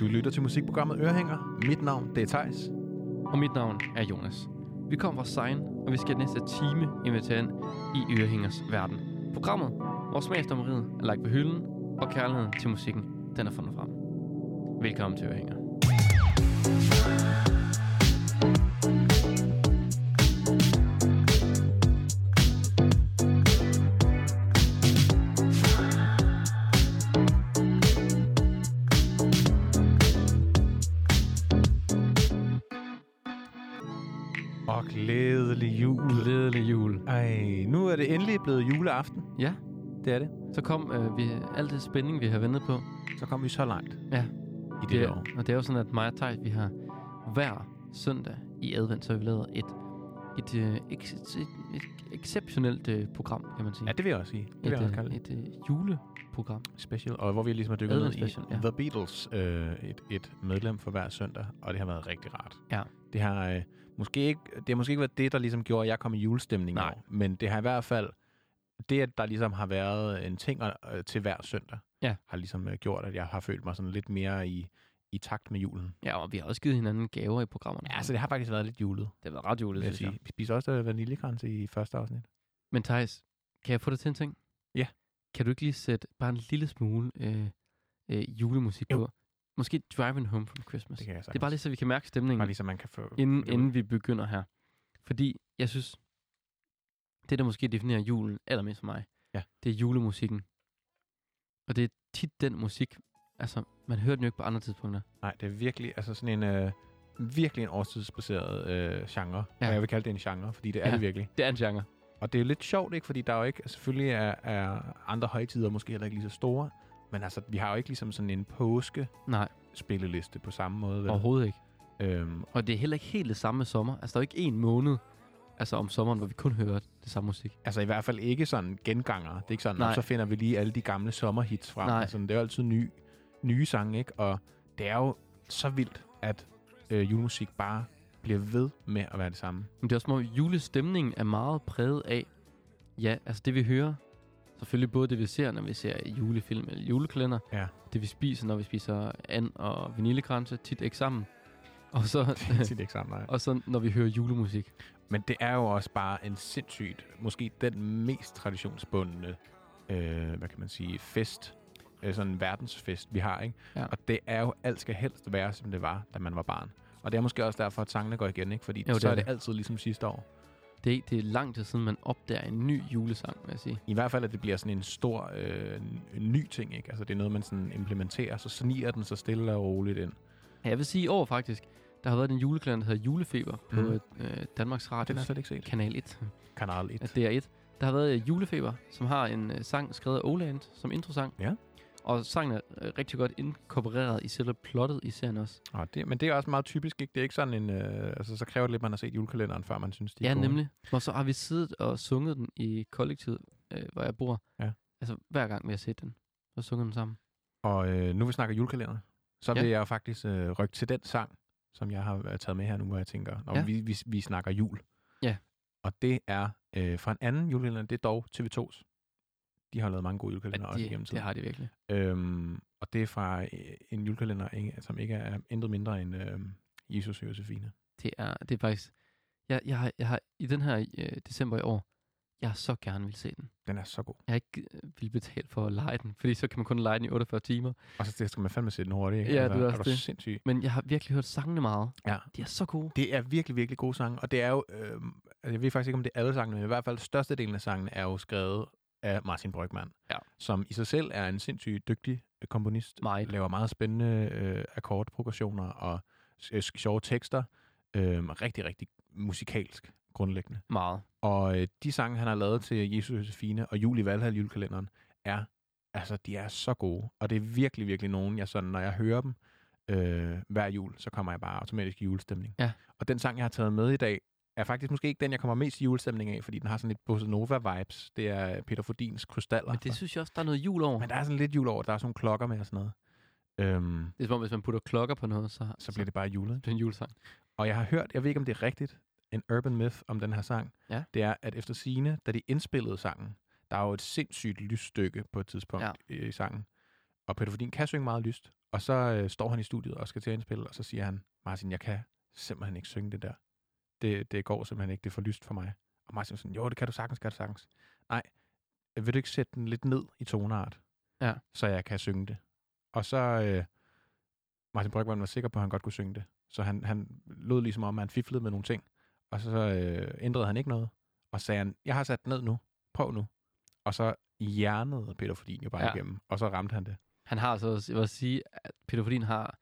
Du lytter til musikprogrammet Ørehænger. Mit navn det er Thijs. Og mit navn er Jonas. Vi kommer fra Sein, og vi skal næste time invitere ind i Ørehængers verden. Programmet, hvor smagsdommeriet er lagt på hylden, og kærligheden til musikken, den er fundet frem. Velkommen til Ørehænger. Og juleaften. Ja, Det er det. så kom øh, vi, alt det spænding, vi har ventet på. Så kom vi så langt Ja, i det, det, det år. og det er jo sådan, at mig og Thijs, vi har hver søndag i advent, så har vi lavet et, et, øh, ex, et, et exceptionelt øh, program, kan man sige. Ja, det vil jeg også sige. Det vil et, jeg også øh, kalde det. et øh, juleprogram. Special. Og hvor vi ligesom har dykket ned i ja. The Beatles. Øh, et, et medlem for hver søndag. Og det har været rigtig rart. Ja. Det har, øh, måske ikke, det har måske ikke været det, der ligesom gjorde, at jeg kom i julestemning Nej. år. Men det har i hvert fald... Det, at der ligesom har været en ting øh, til hver søndag, Ja. har ligesom øh, gjort, at jeg har følt mig sådan lidt mere i, i takt med julen. Ja, og vi har også givet hinanden gaver i programmerne. Ja, så det har faktisk været lidt julet, det har været ret julet, synes jeg. Vi spiser også øh, vaniljekranse i første afsnit. Men Thijs, kan jeg få dig til en ting? Ja. Kan du ikke lige sætte bare en lille smule øh, øh, julemusik Jo. på? Måske Driving Home from Christmas. Det kan jeg det er bare lige, så vi kan mærke stemningen, Bare lige så man kan få... inden, inden vi begynder her. Fordi jeg synes, det der måske definerer julen allermest for mig, Ja. det er julemusikken. Og det er tit den musik, altså man hører den jo ikke på andre tidspunkter. Nej, det er virkelig, altså sådan en, øh, virkelig en årstidsbaseret øh, genre. Ja. Og jeg vil kalde det en genre, fordi det er Ja. det virkelig. Det er en genre. Og det er jo lidt sjovt, ikke? Fordi der er jo ikke, selvfølgelig er, er andre højtider måske heller ikke lige så store, men altså, vi har jo ikke ligesom sådan en påske Nej, spilleliste på samme måde. Vel? overhovedet ikke. Øhm, Og det er heller ikke helt det samme med sommer. Altså, der er jo ikke en måned altså om sommeren, hvor vi kun hører det samme musik. altså i hvert fald ikke sådan genganger. Det er ikke sådan, Nej. "Nå, så finder vi lige alle de gamle sommerhits frem. Nej. Altså, det er jo altid ny, nye sange, ikke? Og det er jo så vildt, at øh, julemusik bare bliver ved med at være det samme. Men det er også som om, julestemningen er meget præget af, ja, altså det vi hører, selvfølgelig både det vi ser, når vi ser julefilm eller julekalender, Ja. det vi spiser, når vi spiser and og vaniljekranse, tit ikke sammen, og så, Det er ikke sammen, nej. og så når vi hører julemusik. Men det er jo også bare en sindssygt, måske den mest traditionsbundne, øh, hvad kan man sige, fest, øh, sådan en verdensfest, vi har, ikke? Ja. Og det er jo, alt skal helst være, som det var, da man var barn. Og det er måske også derfor, at sangene går igen, ikke? Fordi Jo, så det er er det det. altid ligesom sidste år. Det er, det er lang tid siden, man opdager en ny julesang, vil jeg sige. I hvert fald, at det bliver sådan en stor, øh, en ny ting, ikke? Altså, det er noget, man sådan implementerer, så sniger den så stille og roligt ind. Ja, jeg vil sige i år faktisk, der har været en julekalender, der hedder Julefeber på Mhm. øh, Danmarks Radio. Den har jeg slet ikke set. Kanal 1. Kanal 1. at det er et. Der har været øh, Julefeber, som har en øh, sang skrevet af Oland som introsang. Ja. Og sangen er øh, rigtig godt inkorporeret i selve plottet i serien også. Og det, men det er også meget typisk, ikke? Det er ikke sådan en... Øh, altså, så kræver det lidt, at man har set julekalenderen, før man synes, de er Ja, gode. nemlig. Og så har vi siddet og sunget den i kollektivet, øh, hvor jeg bor. Ja. Altså hver gang vi har set den, så sunget den sammen. Og øh, nu vi snakker julekalender, så Ja. vil jeg jo faktisk øh, rykke til den sang, som jeg har øh, taget med her nu, hvor jeg tænker, når Ja. vi, vi, vi snakker jul. Ja. Og det er øh, fra en anden julekalender, det er dog TV2's. De har lavet mange gode julekalender Ja, også igennem det tiden. har de virkelig. Øhm, og det er fra øh, en julekalender, som ikke er intet mindre end øh, Jesus og Josefine. Det er, det er faktisk... Jeg, jeg, har, jeg har i den her øh, december i år, jeg så gerne vil se den. Den er så god. Jeg ikke øh, vil betale for at lege den, fordi så kan man kun lege den i 48 timer. Og så skal man fandme se den hurtigt. Ikke? Ja, altså, det er også er det. sindssyg. Men jeg har virkelig hørt sangene meget. Ja. De er så gode. Det er virkelig, virkelig gode sange, og det er jo, øh, jeg ved faktisk ikke, om det er alle sangene, men i hvert fald størstedelen af sangene er jo skrevet af Martin Brygman, Ja. som i sig selv er en sindssygt dygtig øh, komponist, Meget. laver meget spændende øh, akkordprogressioner og øh, sjove tekster, øh, rigtig, rigtig musikalsk grundlæggende. Meget. Og øh, de sange, han har lavet til Jesus Josefine og Jul i Valhall julekalenderen, er, altså, de er så gode. Og det er virkelig, virkelig nogen, jeg sådan, når jeg hører dem øh, hver jul, så kommer jeg bare automatisk i julestemning. Ja. Og den sang, jeg har taget med i dag, er faktisk måske ikke den, jeg kommer mest i julestemning af, fordi den har sådan lidt bossa nova-vibes. Det er Peter Fordins Krystaller. Men det synes jeg også, der er noget jul over. Men der er sådan lidt jul over. Der er sådan nogle klokker med og sådan noget. Øhm, Det er som om, hvis man putter klokker på noget, så, så bliver det bare julet. det bliver en julesang. Og jeg har hørt, jeg ved ikke, om det er rigtigt, en urban myth om den her sang. Ja. Det er, at efter sine, da de indspillede sangen, der er jo et sindssygt lysstykke på et tidspunkt Ja. i sangen. Og Peter Fordin kan synge meget lyst. Og så øh, står han i studiet og skal til at indspille, og så siger han, Martin, jeg kan simpelthen ikke synge det der. Det, det går simpelthen ikke, det er for lyst for mig. Og Martin var sådan, jo, det kan du sagtens, kan du sagtens. Nej, vil du ikke sætte den lidt ned i toneart, Ja. så jeg kan synge det? Og så, øh, Martin Brygman var sikker på, at han godt kunne synge det. Så han, han lød ligesom om, at han fiflede med nogle ting. Og så øh, ændrede han ikke noget. Og sagde han, jeg har sat den ned nu. Prøv nu. Og så hjernede Peter Fordin jo bare Ja. igennem. Og så ramte han det. Han har altså, jeg vil sige, at Peter Fordin har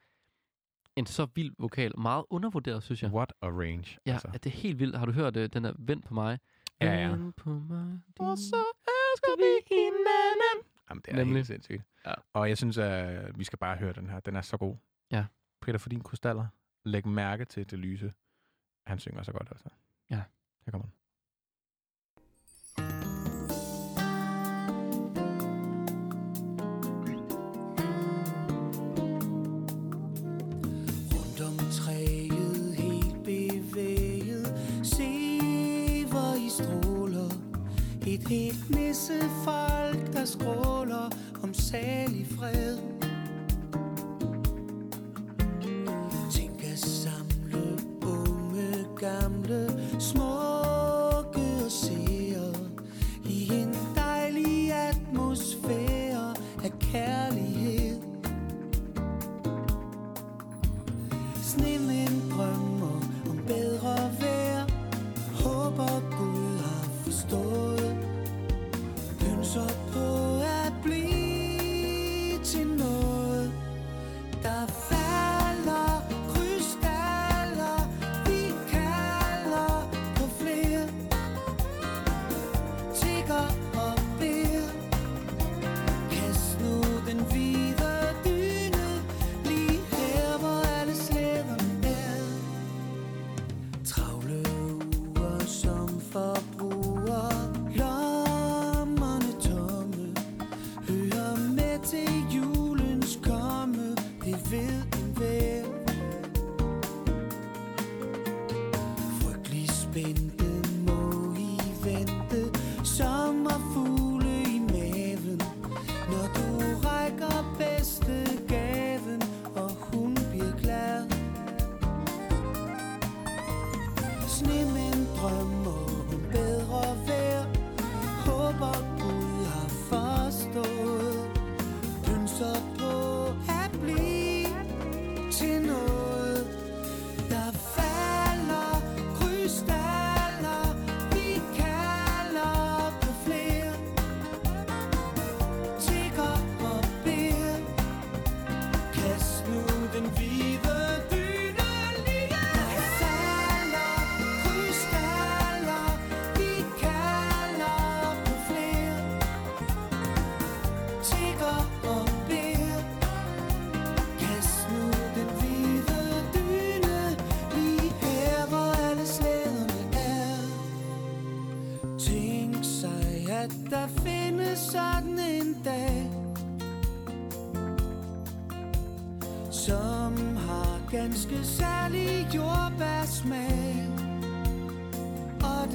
en så vild vokal. Meget undervurderet, synes jeg. What a range. Ja, altså. at det er helt vildt. Har du hørt øh, den der Vent på mig? Ja, ja. Vent på mig. Og din- så elsker vi hinanden. Jamen, det er Nemlig. helt sindssygt. Ja. Og jeg synes, at vi skal bare høre den her. Den er så god. Ja. Peter Fordin Krystaller. Læg mærke til det lyse. Han synger så godt, altså. Ja. Her kommer den. Rundt om træet, helt bevæget, se hvor I stråler. Et helt nissefolk, der skråler om salig fred. Gamle,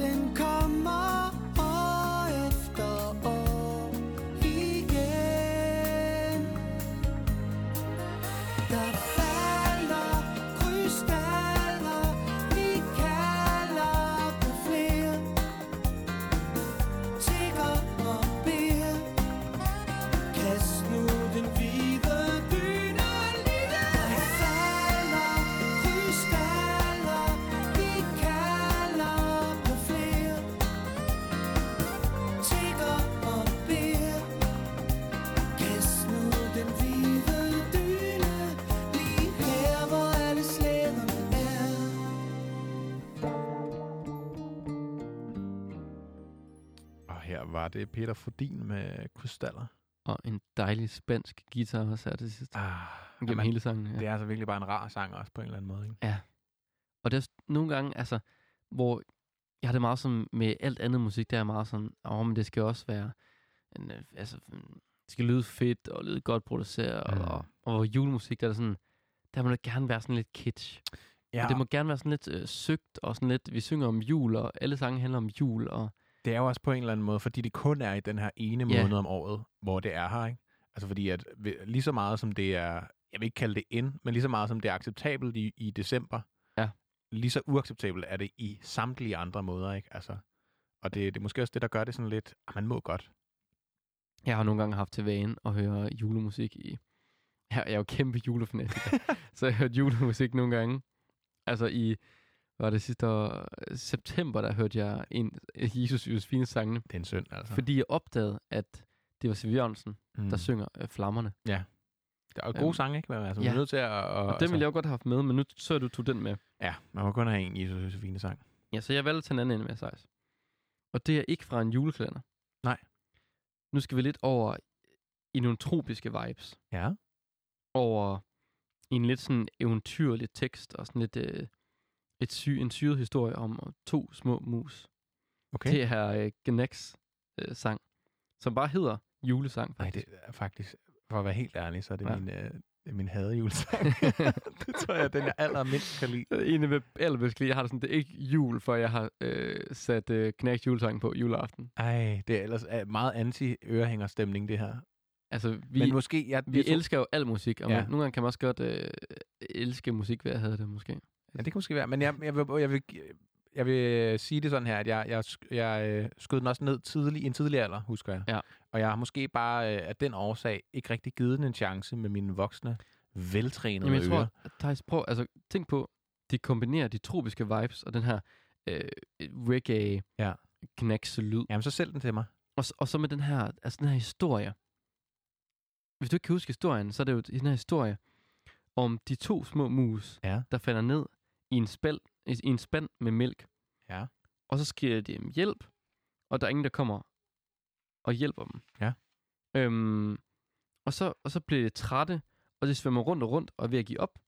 Og den var det Peter Fordin med Krystaller. Og en dejlig spansk guitar også her til sidst. Ah, Gennem jamen, hele sangen. Ja. Det er altså virkelig bare en rar sang også på en eller anden måde. Ikke? Og det er nogle gange, altså, hvor jeg har det meget som med alt andet musik, der er meget sådan, åh, oh, men det skal også være, en, øh, altså, det skal lyde fedt og lyde godt produceret, Mm. og, og hvor julemusik, der er sådan, der må det gerne være sådan lidt kitsch. Ja. Og det må gerne være sådan lidt øh, søgt, og sådan lidt, vi synger om jul, og alle sange handler om jul, og Det er jo også på en eller anden måde, fordi det kun er i den her ene Ja. måned om året, hvor det er her, ikke? Altså fordi at lige så meget som det er jeg vil ikke kalde det ind, men lige så meget som det er acceptabelt i, i december, Ja. lige så uacceptabelt er det i samtlige andre måder, ikke? Altså, og det, det er måske også det, der gør det sådan lidt, at man må godt. Jeg har nogle gange haft til vane at høre julemusik i... Jeg jeg er jo kæmpe julefanatiker, så jeg har hørt julemusik nogle gange. Altså i, var det sidste år, september, der hørte jeg en Jesus Josefines sangene, Det er en synd, altså. fordi jeg opdagede, at det var Siv Jørgensen, mm. der synger øh, Flammerne. Der er jo gode Øhm, sange, ikke? Men Altså, man ja. er nødt til at... Og, Og den altså, ville jeg jo godt have haft med, men nu så du tog den med. Ja, man må kun have en Jesus Josefine sang. Ja, så jeg valgte at tage en anden ind med, Sejs. Og det er ikke fra en julekalender. Nej. Nu skal vi lidt over i nogle tropiske vibes. Ja. Over i en lidt sådan eventyrlig tekst, og sådan lidt øh, et sy, en syret historie om øh, to små mus. Okay. Det er øh, Gnex øh, sang, som bare hedder julesang, Nej, faktisk. det er faktisk, for at være helt ærlig, så er det Ja. min, øh, min hadejulesang. det tror jeg, den jeg allermindst kan lide. En af allerbedst lide. Jeg har det sådan, det er ikke jul, for jeg har øh, sat øh, Knacks julesang på juleaften. Ej, det er ellers meget anti-ørehængerstemning, det her. Altså, vi, Men måske, jeg, vi jeg tror- elsker jo al musik, og ja. nogle gange kan man også godt øh, elske musik ved at have det, måske. Ja, det kan måske være. Men jeg, jeg, vil, jeg, vil, jeg vil sige det sådan her, at jeg, jeg, jeg øh, skød den også ned tidlig, i en tidlig alder, husker jeg. Ja. Og jeg har måske bare øh, af den årsag ikke rigtig givet den en chance med mine voksne, veltrænede Jamen, jeg ører. tror, at Thijs, prøv, altså, tænk på, de kombinerer de tropiske vibes og den her øh, reggae Ja. knækse lyd. Jamen, så sælg den til mig. Og, og så med den her, altså den her historie. Hvis du ikke kan huske historien, så er det jo den her historie om de to små mus, Ja. der falder ned i en, spæld, i, en spand med mælk. Ja. Og så skriger de om hjælp, og der er ingen, der kommer og hjælper dem. Ja. Øhm, og, så, og så bliver de trætte, og de svømmer rundt og rundt og er ved at give op.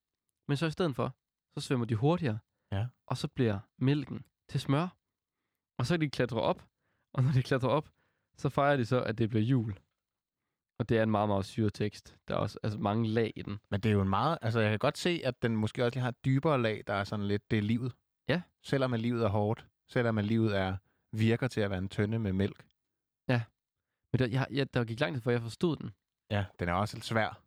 Men så i stedet for, så svømmer de hurtigere. Ja. Og så bliver mælken til smør. Og så kan de klatre op, og når de klatrer op, så fejrer de så, at det bliver jul. Og det er en meget, meget syret tekst. Der er også altså, mange lag i den. Men det er jo en meget... Altså, jeg kan godt se, at den måske også lige har et dybere lag, der er sådan lidt, det er livet. Ja. Selvom at livet er hårdt. Selvom at livet er virker til at være en tønde med mælk. Men der, jeg, jeg, der gik lang tid, før jeg forstod den. Ja, den er også lidt svær.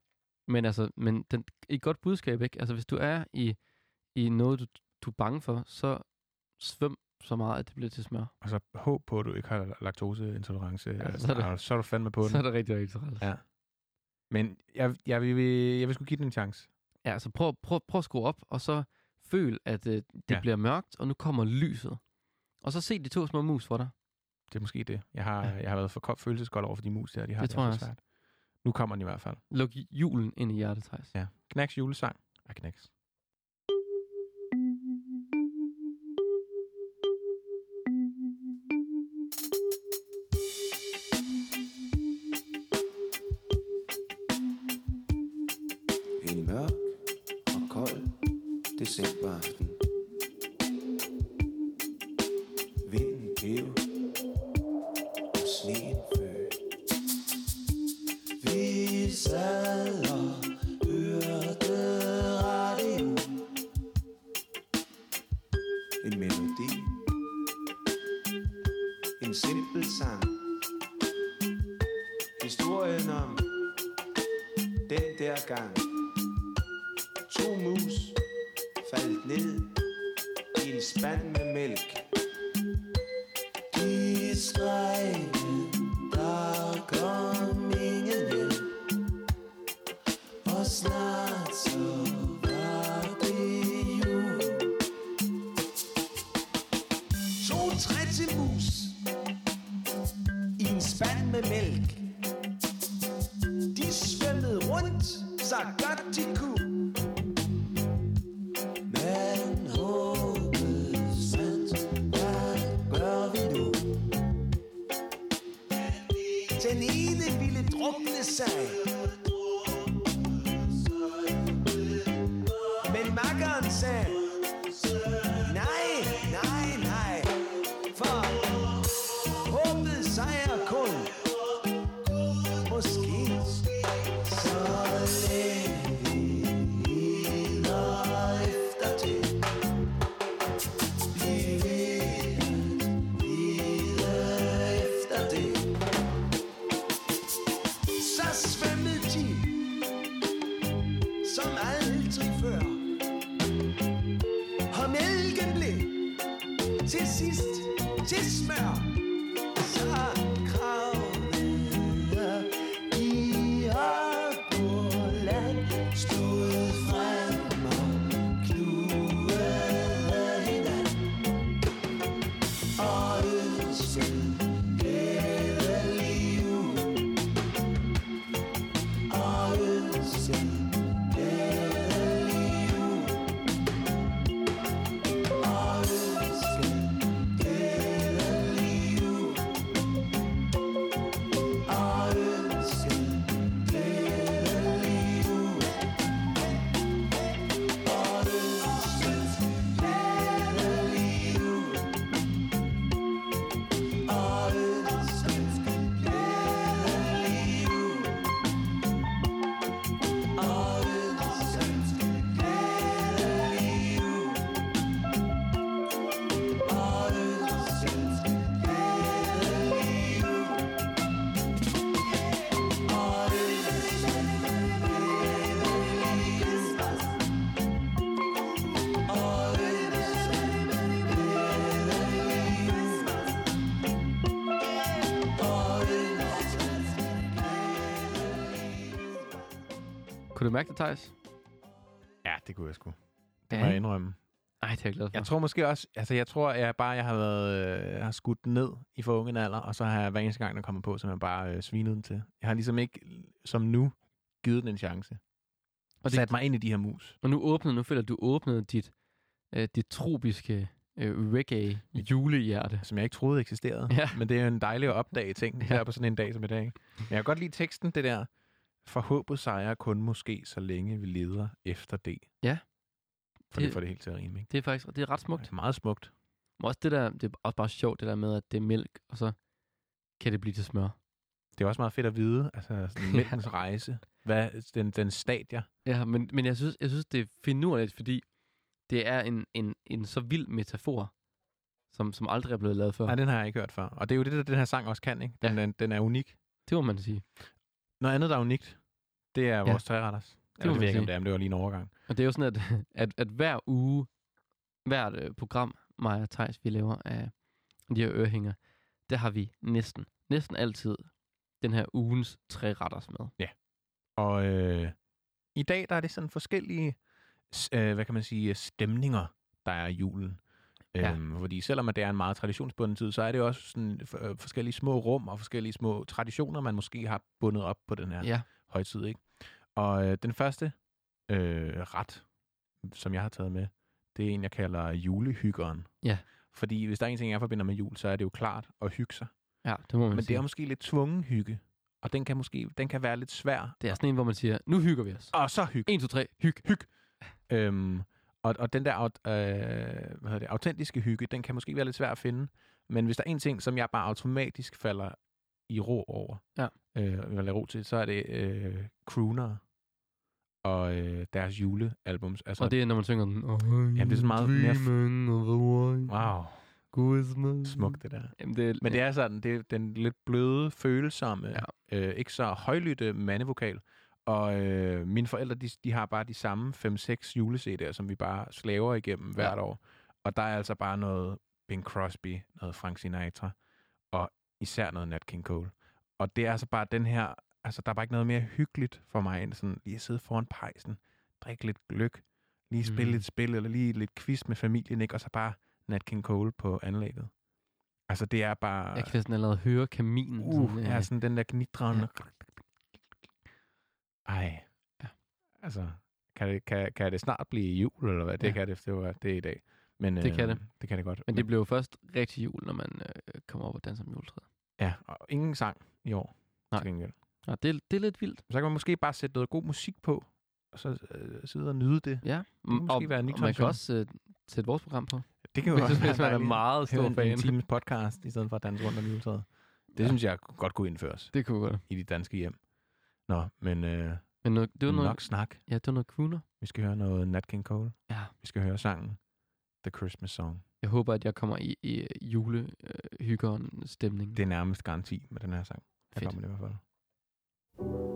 Men altså, men den, et godt budskab, ikke? Altså, hvis du er i, i noget, du, du er bange for, så svøm så meget, at det bliver til smør. Og så håb på, at du ikke har laktoseintolerance. Ja, Ja, så er det- så er du fandme på den. Så er det rigtig, rigtig træls. Ja. Men jeg, jeg, vil, jeg vil sgu give den en chance. Ja, altså prøv, prøv, prøv at skrue op, og så føl, at øh, det Ja. ja. bliver mørkt, og nu kommer lyset. Og så se de to små mus for dig. Det er måske det. Jeg har, Ja. ja. jeg har været for ko- følelseskold over for de mus der. De har Det det, tror jeg også svært. Nu kommer den i hvert fald. Luk julen ind i hjertet, Thijs. Ja. Knacks julesang af Knacks. To mus faldt ned i en spand med mælk. De skrev mærke det, Thijs? Ja, det kunne jeg sgu. Det må jeg indrømme. Ej, det er jeg glad for. Jeg tror måske også, altså jeg tror jeg bare, jeg har været, øh, har skudt ned i for unge alder, og så har jeg hver eneste gang, der kommer på, så jeg bare øh, svinet den til. Jeg har ligesom ikke, som nu, givet den en chance. Og det- sat mig ind i de her mus. Og nu åbnede, nu føler du åbnede dit, øh, dit tropiske øh, reggae julehjerte. Som jeg ikke troede eksisterede. Ja. Men det er jo en dejlig at opdage ting, Ja. her på sådan en dag som i dag. Men jeg kan godt lide teksten, det der. For håbet sejrer kun måske, så længe vi leder efter det. Ja. For det, Det- det får det helt til at rime, ikke? Det er faktisk det er ret smukt. Det er meget smukt. Men også det der, det er også bare sjovt, det der med, at det er mælk, og så kan det blive til smør. Det er også meget fedt at vide, altså sådan Ja. mælkens rejse. Hvad, den, den stadier. Ja, men, men jeg, synes, jeg synes, det er finurligt, fordi det er en, en, en så vild metafor, som, som aldrig er blevet lavet før. Nej, den har jeg ikke hørt før. Og det er jo det, der den her sang også kan, ikke? Den, Ja. den, den er unik. Det må man sige. Noget andet, der er unikt, det er Ja. vores træretters. Det, det ikke, om det er, men det var lige en overgang. Og det er jo sådan, at, at, at hver uge, hvert øh, program, mig og Thijs, vi laver af de her ørehænger, der har vi næsten, næsten altid den her ugens tre retters med. Og øh, i dag, der er det sådan forskellige, øh, hvad kan man sige, stemninger, der er i julen. Ja. Øhm, fordi selvom det er en meget traditionsbunden tid, så er det også sådan f- øh, forskellige små rum og forskellige små traditioner, man måske har bundet op på den her Ja. højtid. Ikke? Og øh, den første øh, ret, som jeg har taget med, det er en, jeg kalder julehyggeren. Ja. Fordi hvis der er en ting, jeg forbinder med jul, så er det jo klart at hygge sig. Ja, det må man Men sige. det er måske lidt tvungen hygge. Og den kan måske den kan være lidt svær. det er sådan en, hvor man siger, nu hygger vi os. Og så hygge. 1, 2, 3, hyg. Hyg. Øhm, og, og den der øh, hvad hedder det, autentiske hygge, den kan måske være lidt svær at finde. Men hvis der er en ting, som jeg bare automatisk falder i ro over, Ja. øh, eller ro til, så er det øh, Crooner og øh, deres julealbums. Altså, Og det er, når man synger den. Jamen, det er sådan meget mere Wow, Christmas. smukt det der. Jamen, det er, Men det er sådan, det er den lidt bløde, følsomme, ja. øh, ikke så højlytte mandevokal. Og øh, mine forældre, de, de har bare de samme 5-6 juleCD'er, som vi bare slaver igennem hvert år. Og der er altså bare noget Bing Crosby, noget Frank Sinatra, og især noget Nat King Cole. Og det er altså bare den her, altså der er bare ikke noget mere hyggeligt for mig, end sådan lige at sidde foran pejsen, drikke lidt gløk, lige spille Mm. mm. lidt spil, eller lige lidt quiz med familien, ikke? og så bare Nat King Cole på anlægget. Altså det er bare... Jeg kan næsten allerede høre kaminen. Uh, sådan, ja, sådan den der gnidrende. Ja. Ej. Ja. Altså, kan det, kan, kan det snart blive jul, eller hvad? Det Ja. kan det, det, var, det er i dag. Men, Det kan øh, det. Det kan det godt. Men det bliver jo først rigtig jul, når man øh, kommer op og danser med juletræet. Ja, og ingen sang i år. Nej. Til gengæld. Ja, det, er- det er lidt vildt. Så kan man måske bare sætte noget god musik på, og så øh, sidde og nyde det. Ja, måske og, være en og man kan også øh, sætte vores program på. Det kan jo også hvis man er dejligt. meget stor en, fan. en times podcast, i stedet for at danse rundt om juletræet. Det Ja. synes jeg godt kunne indføres Det kunne godt. i de danske hjem. Nå, men øh, Men noget, det var noget, nok snak. ja, det var noget crooner. Vi skal høre noget Nat King Cole. Ja. Vi skal høre sangen The Christmas Song. Jeg håber, at jeg kommer i, i øh, julehyggeren stemning. Det er nærmest garanti med den her sang. Jeg Fedt. kommer det i hvert fald.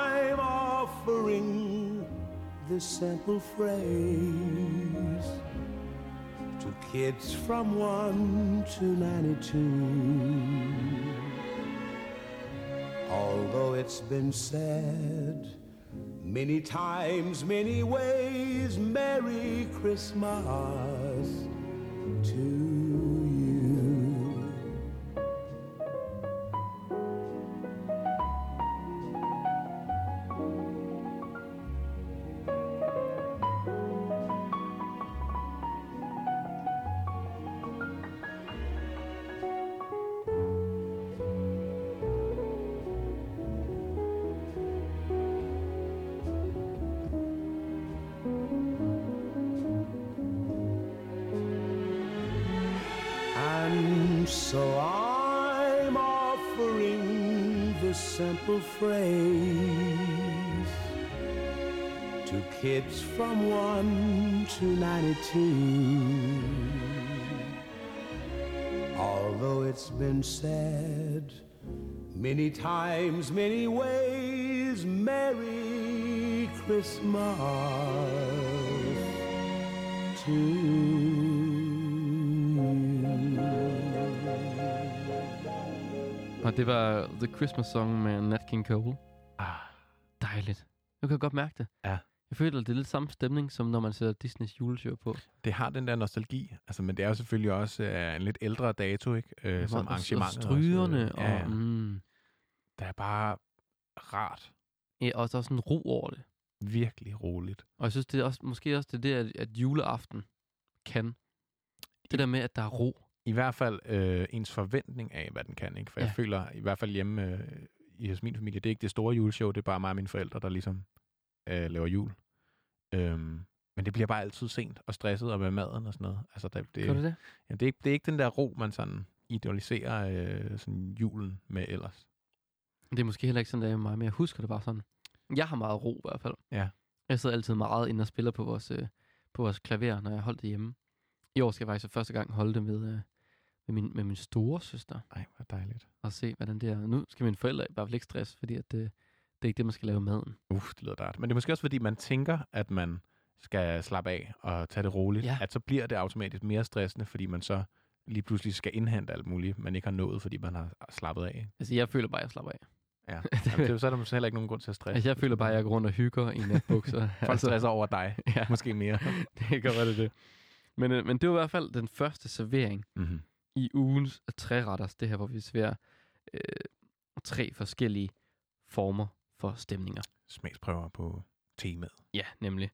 offering this simple phrase to kids from 1 to 92. Although it's been said many times, many ways, Merry Christmas to so I'm offering this simple phrase to kids from 1 to 92. Although it's been said many times, many ways, Merry Christmas to you. Og det var The Christmas Song med Nat King Cole. Ah, Dejligt. Jeg kan godt mærke det. Ja. Jeg føler, det er lidt samme stemning, som når man sætter Disneys juleshow på. det har den der nostalgi, altså, men det er jo selvfølgelig også øh, en lidt ældre dato, ikke? Øh, som og, arrangementet. og strygerne, øh, og, ja, ja. mm, Det er bare rart. ja, og der er sådan ro over det. Virkelig roligt. Og jeg synes, det er også, måske også det, er at, at juleaften kan. Det der med, at der er ro. I hvert fald øh, ens forventning af, hvad den kan, ikke? For ja. Jeg føler, i hvert fald hjemme øh, i hos min familie, det er ikke det store juleshow, det er bare mig og mine forældre, der ligesom øh, laver jul. Øhm, men det bliver bare altid sent og stresset og med maden og sådan noget. Altså, det, det, Gør det det? Ja, det, er, ikke- det er ikke den der ro, man sådan idealiserer øh, sådan julen med ellers. Det er måske heller ikke sådan, det er mig, men jeg husker det bare sådan. Jeg har meget ro i hvert fald. Ja. Jeg sidder altid meget inde og spiller på vores, øh, på vores klaver, når jeg holder det hjemme. I år skal jeg faktisk for første gang holde det med, øh, med, min, med min store søster. Ej, hvor dejligt. Og se, hvordan det er. Nu skal mine forældre i hvert fald ikke stress, fordi at det, det er ikke det, man skal lave maden. Uff, det lyder dejligt. Men det er måske også, fordi man tænker, at man skal slappe af og tage det roligt. Ja. At så bliver det automatisk mere stressende, fordi man så lige pludselig skal indhente alt muligt, man ikke har nået, fordi man har slappet af. Altså, jeg føler bare, at jeg slapper af. Ja. Jamen, det, så er der heller ikke nogen grund til at stresse. Altså, jeg føler bare, at jeg går rundt og hygger i natbukser. Folk stresser over dig, ja, måske mere. det kan være det. Men, øh, men det var i hvert fald den første servering mm-hmm. i ugens træretters. Det her, hvor vi serverer øh, tre forskellige former for stemninger. Smagsprøver på temaet. Ja, nemlig.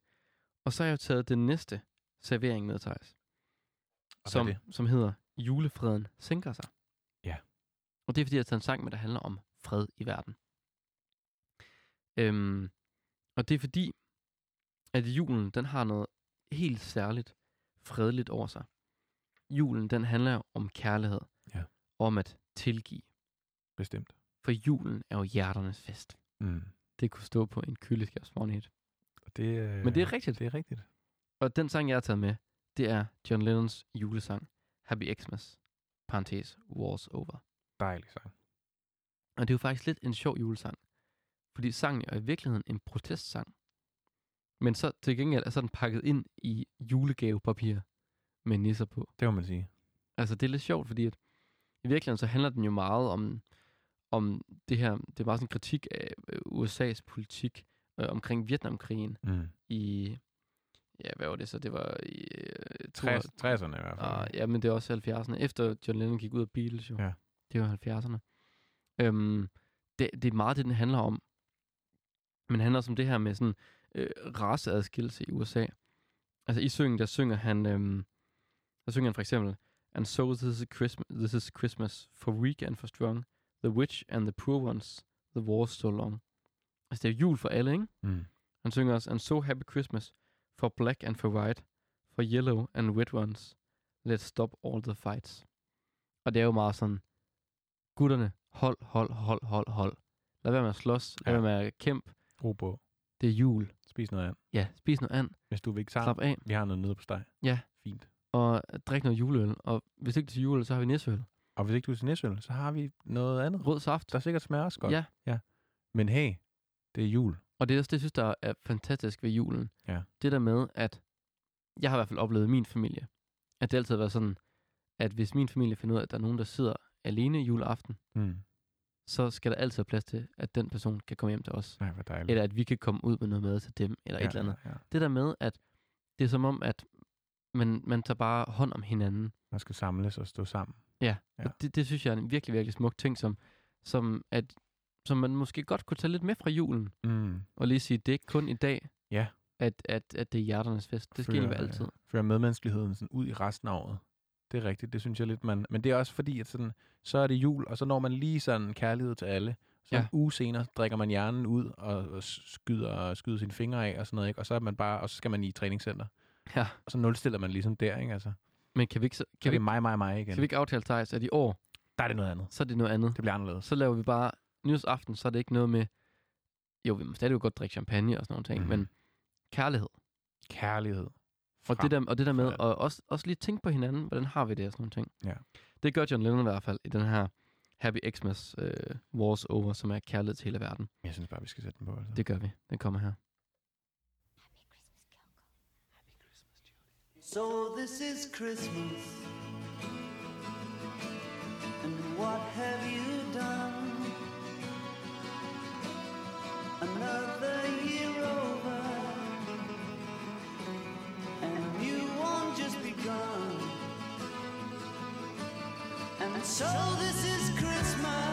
Og så har jeg jo taget den næste servering med, Thijs. Som, som hedder Julefreden sænker sig. Ja. Og det er, fordi jeg har taget en sang med, der handler om fred i verden. Øhm, og det er fordi, at julen, den har noget helt særligt fredeligt over sig. Julen, den handler om kærlighed. Ja. Om at tilgive. Bestemt. For julen er jo hjerternes fest. Mm. Det kunne stå på en køleskabsmagnet. Det, øh, Men det er rigtigt. Det er rigtigt. Og den sang, jeg har taget med, det er John Lennons julesang, Happy Xmas, parentes, Wars Over. Dejlig sang. Og det er jo faktisk lidt en sjov julesang, fordi sangen er i virkeligheden en protestsang. Men så til gengæld er så den pakket ind i julegavepapir med nisser på. Det må man sige. Altså, det er lidt sjovt, fordi at i virkeligheden så handler den jo meget om, om det her, det er meget sådan en kritik af øh, USA's politik øh, omkring Vietnamkrigen Mm. i, ja, hvad var det så? Det var i... Øh, 60, 60'erne i hvert fald. Ah, ja, men det er også 70'erne. Efter John Lennon gik ud af Beatles jo. Ja. Det var 70'erne. Øhm, det, det er meget det, den handler om. Men handler også om det her med sådan øh, raceadskillelse i USA. Altså i syngen, der synger han, øhm, der synger han for eksempel, And so this is, Christmas, this is Christmas for weak and for strong, the rich and the poor ones, the war's so long. Altså det er jul for alle, ikke? Mm. Han synger også, And so happy Christmas for black and for white, for yellow and red ones. Let's stop all the fights. Og det er jo meget sådan, gutterne, hold, hold, hold, hold, hold. Lad være med at slås, lad Ja. være med at kæmpe. Ro på. Det er jul. Spis noget andet. Ja, spis noget andet. Hvis du vil ikke Slap af. Vi har noget nede på steg. Ja. Fint. Og drik noget juleøl. Og hvis ikke til juleøl, så har vi næsøl. Og hvis ikke du er til næsøl, så har vi noget andet. Rød saft. Der sikkert smager også godt. Ja. Men hey, det er jul. Og det er også det, jeg synes, der er fantastisk ved julen. Ja. Det der med, at jeg har i hvert fald oplevet i min familie, at det altid har været sådan, at hvis min familie finder ud af, at der er nogen, der sidder alene juleaften, Mm. Så skal der altid være plads til, at den person kan komme hjem til os. Nej, hvor dejligt. Eller at vi kan komme ud med noget mad til dem, eller ja, et eller andet. Ja, ja. Det der med, at det er som om, at man, man tager bare hånd om hinanden. Man skal samles og stå sammen. Ja, Ja. Og det, det synes jeg er en virkelig, virkelig smuk ting, som, som, at, som man måske godt kunne tage lidt med fra julen, Mm. og lige sige, det er ikke kun i dag, Ja. at, at, at det er hjerternes fest. Det skal være altid. Føre medmenneskeligheden sådan ud i resten af året. Det er rigtigt, det synes jeg lidt, man... Men det er også fordi, at sådan, så er det jul, og så når man lige sådan kærlighed til alle. Så Ja. en uge senere drikker man hjernen ud og, og skyder, skyder sine fingre af og sådan noget, ikke? Og så er man bare, og så skal man i træningscenter. Ja, Og så nulstiller man ligesom der, ikke? Altså, men kan vi ikke, så, kan vi, det mig, mig, mig igen. kan vi ikke aftale, Thijs, at i år, Der er det noget andet. så er det noget andet. Det bliver anderledes. Så laver vi bare nyhedsaften, så er det ikke noget med, jo, vi må stadig jo godt drikke champagne og sådan nogle ting, mm. men kærlighed. Kærlighed. Og det, der, og det der med at også, også lige tænke på hinanden, hvordan har vi det og sådan nogle ting. Ja. Det gør John Lennon i hvert fald i den her Happy Xmas uh, Wars Over, som er kærlighed til hele verden. Jeg synes bare, vi skal sætte den på. Altså. Det gør vi. Den kommer her. So this is Christmas. And what have you done? Another year over. So this is Christmas.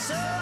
So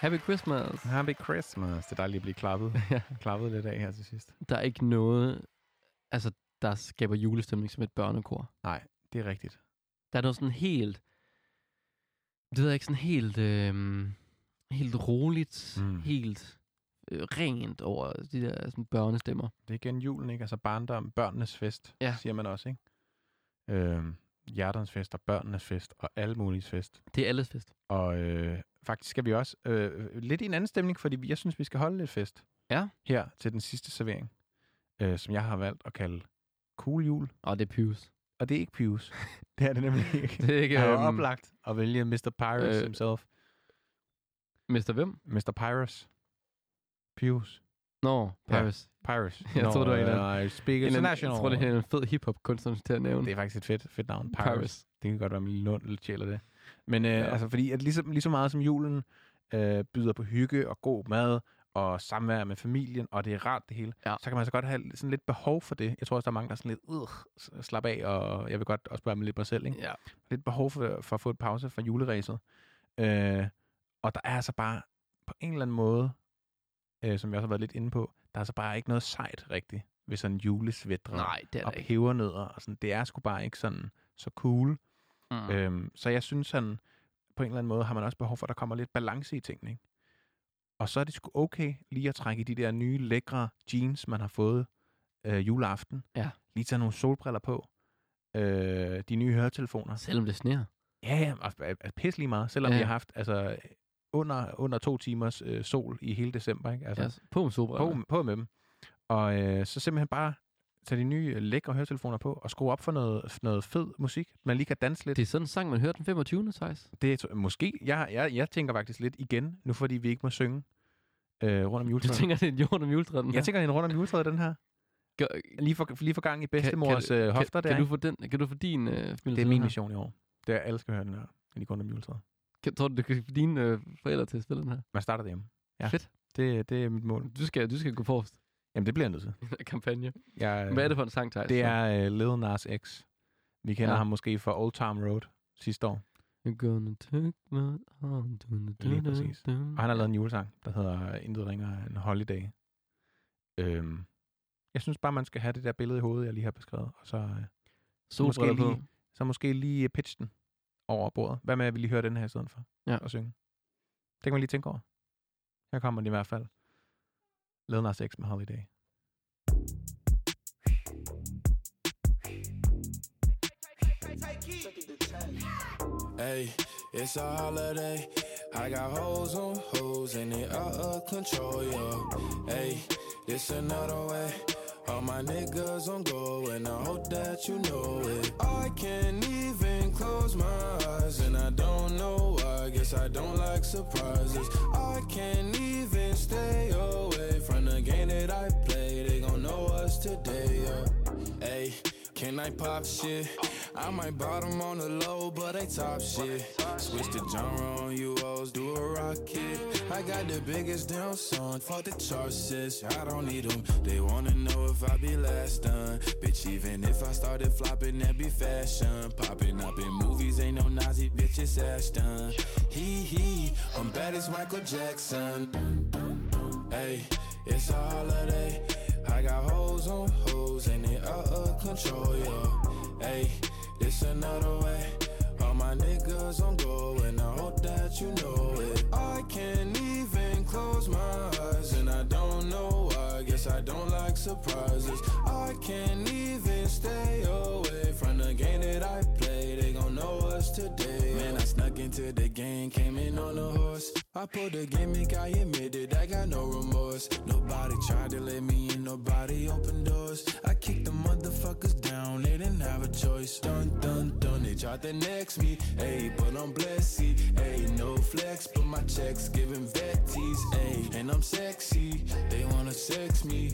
Happy Christmas. Happy Christmas. Det er dejligt at blive klappet, Ja. klappet lidt af her til sidst. Der er ikke noget, altså, der skaber julestemning som et børnekor. Nej, det er rigtigt. Der er noget sådan helt, det ved jeg ikke, sådan helt, øh, helt roligt, Mm. helt øh, rent over de der sådan, børnestemmer. Det er igen julen, ikke? Altså barndom, børnenes fest, Ja. siger man også, ikke? Øhm, hjerternes fest og børnenes fest og alle mulige fest. Det er alles fest. Og øh, faktisk skal vi også øh, lidt i en anden stemning, fordi jeg synes, vi skal holde lidt fest. Ja. Her til den sidste servering, øh, som jeg har valgt at kalde cool jul. Og det er Pius. Og det er ikke Pius. det er det nemlig ikke. Det er ikke Jeg har øhm, oplagt at vælge Mr. Pyrus øh, himself. Mr. Hvem? Mr. Pyrus. Pius. Nå, Ja. Paris. Pyrus. Jeg Nå, tror, det var en eller I speak international. Jeg tror, det er en fed hip-hop-kunstner til at nævne. Det er faktisk et fedt, fedt navn. Pyrus. Paris. Det kan godt være, at min lund lidt sjæler det. Men øh, Ja. altså, fordi at lige, så, lige så meget som julen øh, byder på hygge og god mad og samvær med familien, og det er rart det hele, Ja. så kan man så godt have sådan lidt behov for det. Jeg tror også, der er mange, der er sådan lidt, øh, slap af, og jeg vil godt også bare med lidt mig selv, ikke? Ja. lidt behov for, for at få et pause fra juleræset. Øh, og der er altså bare på en eller anden måde, øh, som jeg også har været lidt inde på, der er altså bare ikke noget sejt rigtigt ved sådan julesvætter Nej, det er og pebernødder. Og sådan. Det er sgu bare ikke sådan så cool. Mm. Øhm, så jeg synes sådan, på en eller anden måde har man også behov for, at der kommer lidt balance i tingene. Ikke? Og så er det sgu okay lige at trække i de der nye lækre jeans, man har fået øh, juleaften. Ja. Lige tage nogle solbriller på. Øh, de nye høretelefoner. Selvom det sneer. Ja, ja, er pisse lige meget, selvom ja. vi har haft altså, under, under to timers øh, sol i hele december. Ikke? Altså, Altså, på med solbriller. på, på med dem. Og øh, så simpelthen bare tage de nye øh, lækre høretelefoner på og skrue op for noget, noget fed musik, man lige kan danse lidt. Det er sådan en sang, man hørte den 25. Thijs. Det er måske, jeg, jeg, jeg tænker faktisk lidt igen, nu fordi vi ikke må synge øh, rundt om Du juletræet. tænker, det er en jord om juletræet, den jeg her? tænker, det er en rundt om juletræet, den her. Gør- Lige for, lige for gang i bedstemors kan, øh, hofter kan, der. kan, du få den, kan du få din øh, familie det er min den mission i år. Det er, alle skal høre den her, lige rundt om juletræet. Tror du, du kan få dine øh, forældre til at spille den her? Man starter derhjemme. Ja. Fedt. Det, det er mit mål. Du skal, du skal gå forrest Jamen, det bliver jeg nødt til. kampagne. Jeg, Hvad er det for en sang, Thijs? Det er uh, Lil Nas X. Vi kender Ja. ja. ham måske fra Old Town Road sidste år. You're gonna take my arm. Dun, dun, Lige dun, præcis. Og han har lavet en julesang, der hedder Intet ringer en holiday. Øhm, jeg synes bare, man skal have det der billede i hovedet, jeg lige har beskrevet. Og så, øh, Solbriller måske lige- så måske lige pitch den over bordet. Hvad med, at vi lige hører den her i stedet for? Ja. Og synge. Det kan man lige tænke over. Her kommer den i hvert fald. Lil Nas X med Holiday. Hey, it's a holiday. I got hoes on hoes and they out of control, yo. Hey, this another way. All my niggas on go and I hope that you know it. I can't even close my eyes and I don't know why. Guess I don't like surprises. I can't even stay away from the game that I play. They gon' know us today, yo. Hey, can I pop shit? I might bottom on the low, but they top shit. Switch the genre on you hoes, do a rocket. I got the biggest damn song, fuck the chart sis. I don't need them. They wanna know if I be last done. Bitch, even if I started flopping, that be fashion. Popping up in movies, ain't no Nazi bitch, it's Ashton. Hee hee, I'm bad as Michael Jackson. Hey, it's a holiday. I got hoes on hoes and they out of control, yo. Hey, this another way. All my niggas on go and I hope that you know it. I can't even close my eyes and I don't know why. Guess I don't like surprises. I can't even stay away from the game that I play. Know us today. Man, I snuck into the game, came in on a horse. I pulled the gimmick, I admit it, I got no remorse. Nobody tried to let me in, nobody opened doors. I kicked the motherfuckers down, they didn't have a choice. Dun dun dun, they tried to next me. Ayy, but I'm blessed, ayy, no flex, but my checks giving vetties, ayy, and I'm sexy. They wanna sex me.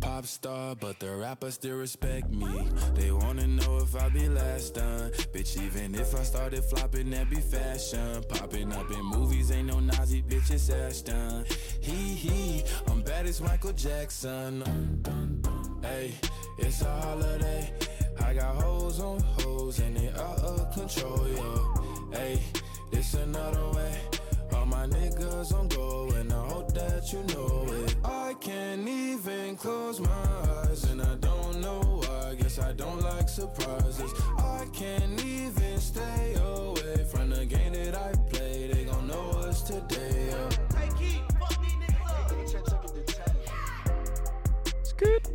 Pop star, but the rappers still respect me. They wanna know if I be last done. Bitch, even if I started flopping, that be fashion. Popping up in movies, ain't no Nazi bitch, it's Ashton. Hee hee, I'm bad as Michael Jackson. Hey, it's a holiday. I got hoes on hoes and they out of control, yo. Hey, this another way. All my niggas on go, and I hope that you know it. I can't even close my eyes, and I don't know why. Guess I don't like surprises. I can't even stay away from the game that I play. They gon' know us today. Yeah. Skyt!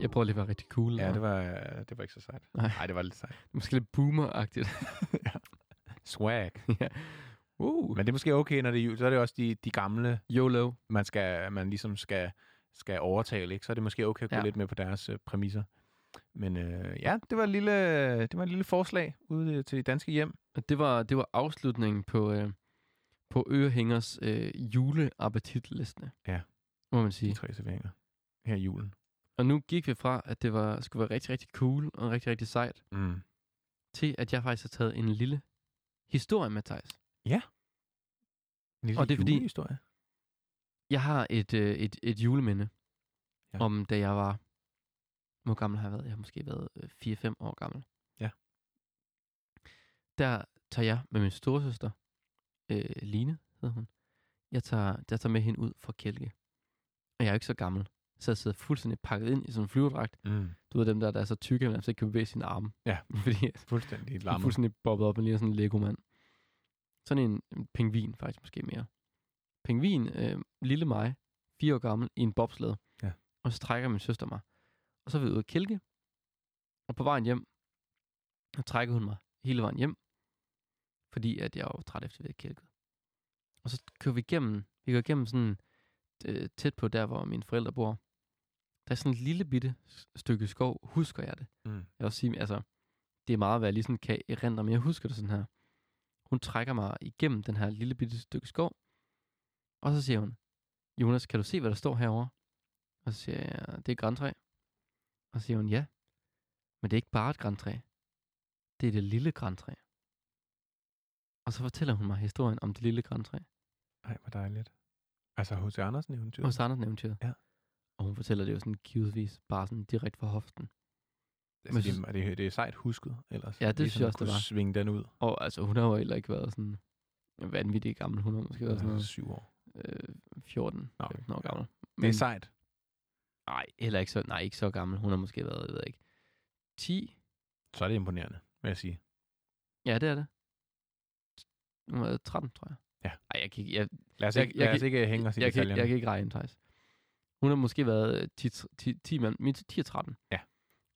Jeg prøver lige at være rigtig cool. Ja, det var, det var ikke så sejt. Nej. Nej, det var lidt sejt. Måske lidt boomer-agtigt. Swag. uh. Men det er måske okay, når det er jul. Så er det også de, de gamle, YOLO. man, skal, man ligesom skal, skal overtale. Ikke? Så er det måske okay at gå Ja. lidt med på deres øh, præmisser. Men øh, ja, det var, et lille, det var et lille forslag ude til de danske hjem. Det var, det var afslutningen på, øh, på Ørehængers øh, juleappetitliste. Ja. Må man De sige. tre serveringer her i julen. Og nu gik vi fra, at det var, skulle være rigtig, rigtig cool og rigtig, rigtig sejt, Mm. til at jeg faktisk har taget en lille historie med, Thijs. En lille Og det er fordi- julehistorie. Jeg har et, øh, et, et juleminde ja. Ja. om, da jeg var... Hvor gammel har jeg været? Jeg har måske været øh, 4-5 år gammel. Ja. Der tager jeg med min storesøster, øh, Line hedder hun. Jeg tager, jeg tager med hende ud fra Kælke. Og jeg er jo ikke så gammel. Så jeg sidder fuldstændig pakket ind i sådan en flyverdragt. Mm. Du ved dem der, der er så tykke, at man altså ikke kan bevæge sine arme. Ja. Fordi Fuldstændig lammet. fuldstændig bobbet op, og lige sådan en Lego-mand. Sådan en, en pingvin, faktisk måske mere. Pingvin, øh, lille mig, fire år gammel, i en bobsled. Ja. Og så trækker min søster mig. Og så er vi ude at kælke. Og på vejen hjem, så trækker hun mig hele vejen hjem. Fordi at jeg var træt efter, vi havde kælket. Og så kører vi igennem, vi går igennem sådan øh, tæt på der, hvor mine forældre bor. Der er sådan et lille bitte stykke skov, husker jeg det. Mm. Jeg vil sige, altså, det er meget, hvad jeg lige sådan kan erindre, men jeg husker det sådan her. Hun trækker mig igennem den her lille bitte stykke skov, og så siger hun, Jonas, kan du se, hvad der står herovre? Og så siger jeg, det er et græntræ. Og så siger hun, ja, men det er ikke bare et græntræ. Det er det lille græntræ. Og så fortæller hun mig historien om det lille græntræ. Ej, hvor dejligt. Altså H.C. Andersen eventyr. Hos Andersen eventyret. Ja. Og hun fortæller det jo sådan givetvis, bare sådan direkte fra hoften. Altså, Men det, er, det, det er sejt husket ellers. Ja, det Lige synes jeg også, det var. svinge den ud. Og altså, hun har jo heller ikke været sådan vanvittig gammel. Hun har måske været sådan noget syv år. øh, 14, Nå, 15 år gammel. Det er sejt. Nej, heller ikke så, nej, ikke så gammel. Hun har måske været, jeg ved ikke, 10. Så er det imponerende, vil jeg sige. Ja, det er det. Hun var 13, tror jeg. Ja. Ej, jeg kan ikke, jeg, Lad os Jeg- ikke, jeg lad os ikke hænge os i jeg, detaljerne. jeg kan ikke regne, Thijs. Hun har måske været øh, 10, 10, 10 mand, min 10 og 13. Ja.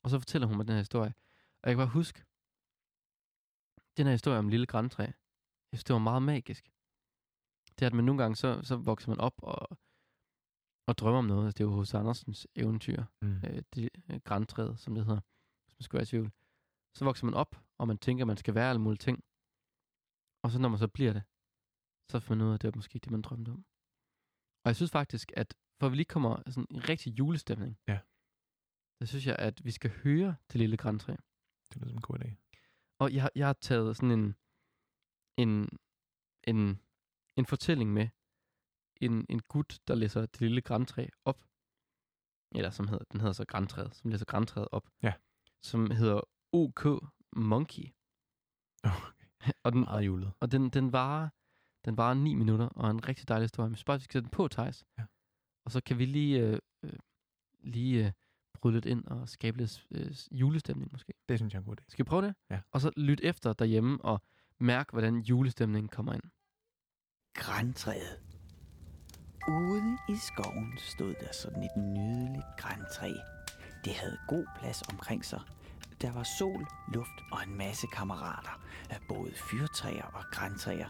Og så fortæller hun mig den her historie. Og jeg kan bare huske, den her historie om lille græntræ, jeg synes, det var meget magisk. Det er, at man nogle gange, så, så vokser man op og, og drømmer om noget. Altså, det er jo hos Andersens eventyr. Mm. øh, det øh, græntræet, som det hedder, hvis man skulle være i tvivl. Så vokser man op, og man tænker, at man skal være alle mulige ting. Og så når man så bliver det, så finder man ud af, at det er måske det, man drømte om. Og jeg synes faktisk, at for at vi lige kommer sådan en rigtig julestemning, Ja. Så synes jeg, at vi skal høre det lille græntræ. Det lyder som en god idé. Og jeg, jeg har taget sådan en, en, en, en fortælling med en, en gut, der læser det lille græntræ op. Eller som hedder, den hedder så græntræet, som læser græntræet op. Ja. Som hedder OK Monkey. Okay. og den, Meget julet. og den, den varer den varer 9 minutter, og er en rigtig dejlig historie. Men bare, vi skal sætte den på, Thijs. Ja. Og så kan vi lige, øh, øh, lige øh, bryde lidt ind og skabe lidt øh, julestemning måske. Det synes jeg er en god idé. Skal vi prøve det? Ja. Og så lyt efter derhjemme og mærk, hvordan julestemningen kommer ind. Græntræet. Ude i skoven stod der sådan et nydeligt græntræ. Det havde god plads omkring sig. Der var sol, luft og en masse kammerater. af Både fyrtræer og græntræer.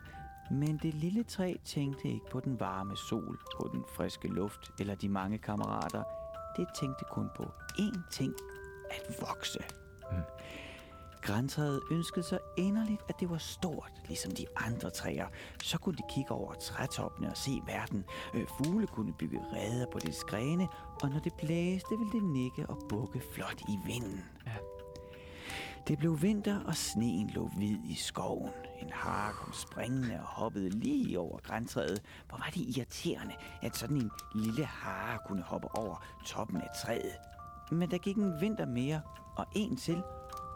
Men det lille træ tænkte ikke på den varme sol, på den friske luft eller de mange kammerater. Det tænkte kun på én ting. At vokse. Græntræet ønskede sig inderligt, at det var stort, ligesom de andre træer. Så kunne de kigge over trætoppene og se verden. Øh, Fugle kunne bygge reder på dets grene, og når det blæste, ville det nikke og bukke flot i vinden. Ja. Det blev vinter, og sneen lå hvid i skoven. En hare kom springende og hoppede lige over græntræet. Hvor var det irriterende, at sådan en lille hare kunne hoppe over toppen af træet. Men der gik en vinter mere, og en til,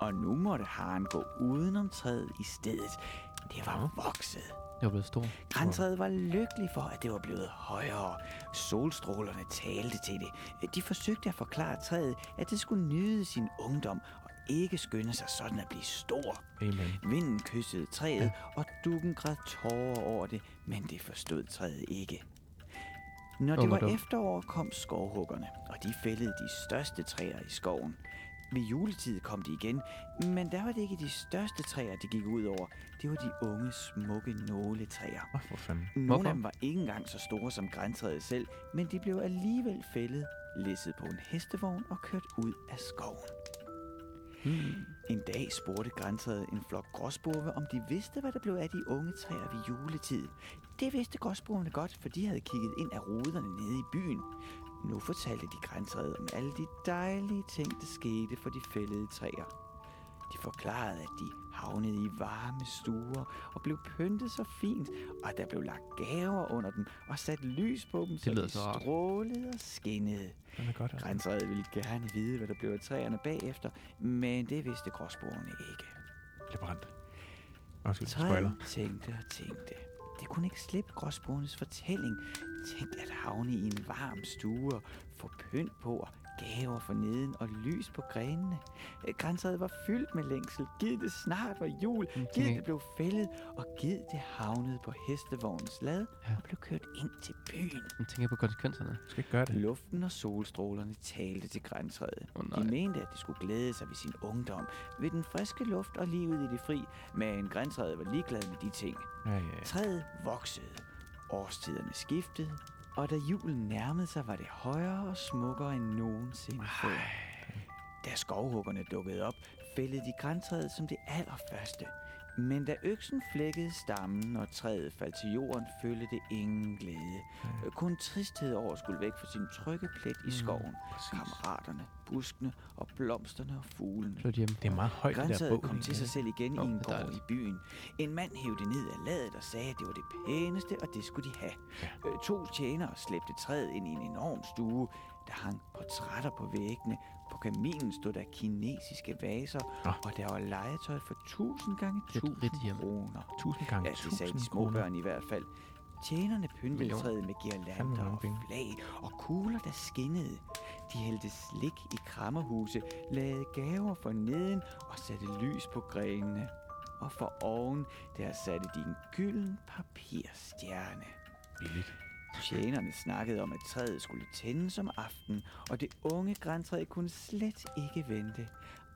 og nu måtte haren gå udenom træet i stedet. Det var vokset var blevet stor. Grantræet var lykkelig for, at det var blevet højere. Solstrålerne talte til det. De forsøgte at forklare træet, at det skulle nyde sin ungdom ikke skynde sig sådan at blive stor. Amen. Vinden kyssede træet, og dukken græd tårer over det, men det forstod træet ikke. Når det og var dum. efterår, kom skovhuggerne, og de fældede de største træer i skoven. Ved juletid kom de igen, men der var det ikke de største træer, de gik ud over. Det var de unge, smukke nåletræer. Åh, for fanden. Nogle Hvorfor? af dem var ikke engang så store som græntræet selv, men de blev alligevel fældet, læsset på en hestevogn og kørt ud af skoven. Hmm. En dag spurgte græntræet en flok gråspurve, om de vidste, hvad der blev af de unge træer ved juletid. Det vidste gråspurvene godt, for de havde kigget ind af ruderne nede i byen. Nu fortalte de græntræet om alle de dejlige ting, der skete for de fældede træer. De forklarede, at de havnede i varme stuer og blev pyntet så fint, og der blev lagt gaver under dem og sat lys på dem, så lyder de så rart. strålede og skinnede. Altså. Grænsrædet ville gerne vide, hvad der blev af træerne bagefter, men det vidste gråsporene ikke. Bliver brændt. Undskyld, spoiler. Tænkte og tænkte. Det kunne ikke slippe gråsporenes fortælling. Tænk at havne i en varm stue og få pynt på og gaver for neden og lys på grenene. Øh, Grænsrædet var fyldt med længsel. Gid det snart var jul. Mm, Gid det blev fældet, og gid det havnede på hestevognens lad Ja. og blev kørt ind til byen. Jeg tænker på konsekvenserne. Du skal ikke gøre det. Luften og solstrålerne talte til græntræet. Åh, De mente, at de skulle glæde sig ved sin ungdom, ved den friske luft og livet i det fri, men græntræet var ligeglad med de ting. Ja, ja, ja. Træet voksede, årstiderne skiftede, og da julen nærmede sig, var det højere og smukkere end nogensinde før. Da skovhuggerne dukkede op, fældede de græntræet som det allerførste. Men da øksen flækkede stammen, og træet faldt til jorden, følte det ingen glæde. Kun tristhed over skulle væk fra sin trygge plet i skoven. Kammeraterne, buskene og blomsterne og fuglene. Flyt hjem. Det er meget højt, det der Grænsaget bog. kom til sig selv igen Åh, i en det gård i byen. En mand hævde ned af ladet og sagde, at det var det pæneste, og det skulle de have. Øh, To tjenere slæbte træet ind i en enorm stue. Der hang portrætter på væggene. På kaminen stod der kinesiske vaser, Nå. og der var legetøj for tusind gange Det er et tusind rigt hjem. kroner. Tusind gange Ja, det sagde de tusind små kroner. børn i hvert fald. Tjenerne pyntede træet med girlander og flag og kugler, der skinnede. De hældte slik i krammerhuse, lavede gaver for neden og satte lys på grenene. Og for oven, der satte de en gylden papirstjerne. Billigt. Tjenerne snakkede om, at træet skulle tændes om aftenen, og det unge græntræ kunne slet ikke vente.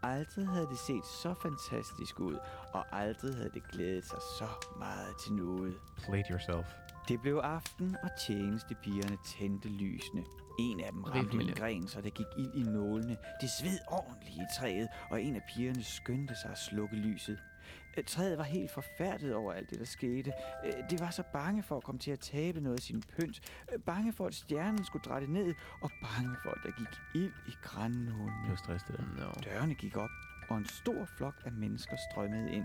Aldrig havde det set så fantastisk ud, og aldrig havde det glædet sig så meget til noget. Plate yourself. Det blev aften, og tjenestepigerne tændte lysene. En af dem ramte en gren, så der gik ild i nålene. Det sved ordentligt i træet, og en af pigerne skyndte sig at slukke lyset. Øh, Træet var helt forfærdet over alt det, der skete. Øh, Det var så bange for at komme til at tabe noget af sin pynt. Øh, Bange for, at stjernen skulle drætte ned, og bange for, at der gik ild i Det grænnålene. var stress, det der. No. Dørene gik op, og en stor flok af mennesker strømmede ind.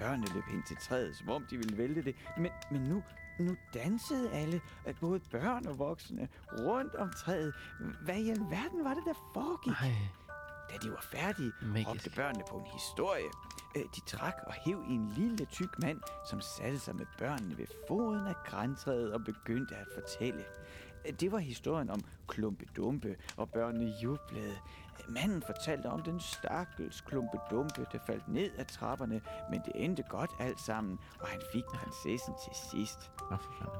Børnene løb hen til træet, som om de ville vælte det, men, men nu, nu dansede alle, både børn og voksne, rundt om træet. Hvad i alverden var det, der foregik? Ej, Da de var færdige, Magisk. råbte børnene på en historie. Øh, De trak og hæv i en lille tyk mand, som satte sig med børnene ved foden af græntræet og begyndte at fortælle. Øh, Det var historien om Klumpedumpe, og børnene jublede. Øh, Manden fortalte om den stakkels Klumpedumpe, der faldt ned ad trapperne, men det endte godt alt sammen, og han fik prinsessen til sidst.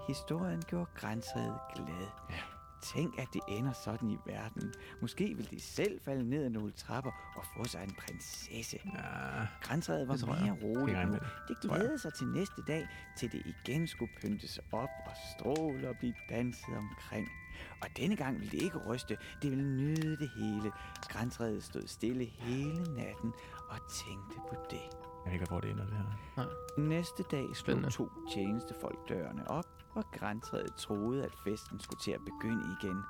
Historien gjorde græntræet glad. Ja. Tænk, at det ender sådan i verden. Måske vil de selv falde ned ad nogle trapper og få sig en prinsesse. Ja, Græntræet var mere roligt nu. det. Glædede sig til næste dag, til det igen skulle pyntes op og stråle og blive danset omkring. Og denne gang ville det ikke ryste, det ville nyde det hele. Græntræet stod stille hele natten og tænkte på det. Jeg ved ikke, hvor det ender, det her. Næste dag slog to tjenestefolk dørene op, og græntræet troede, at festen skulle til at begynde igen.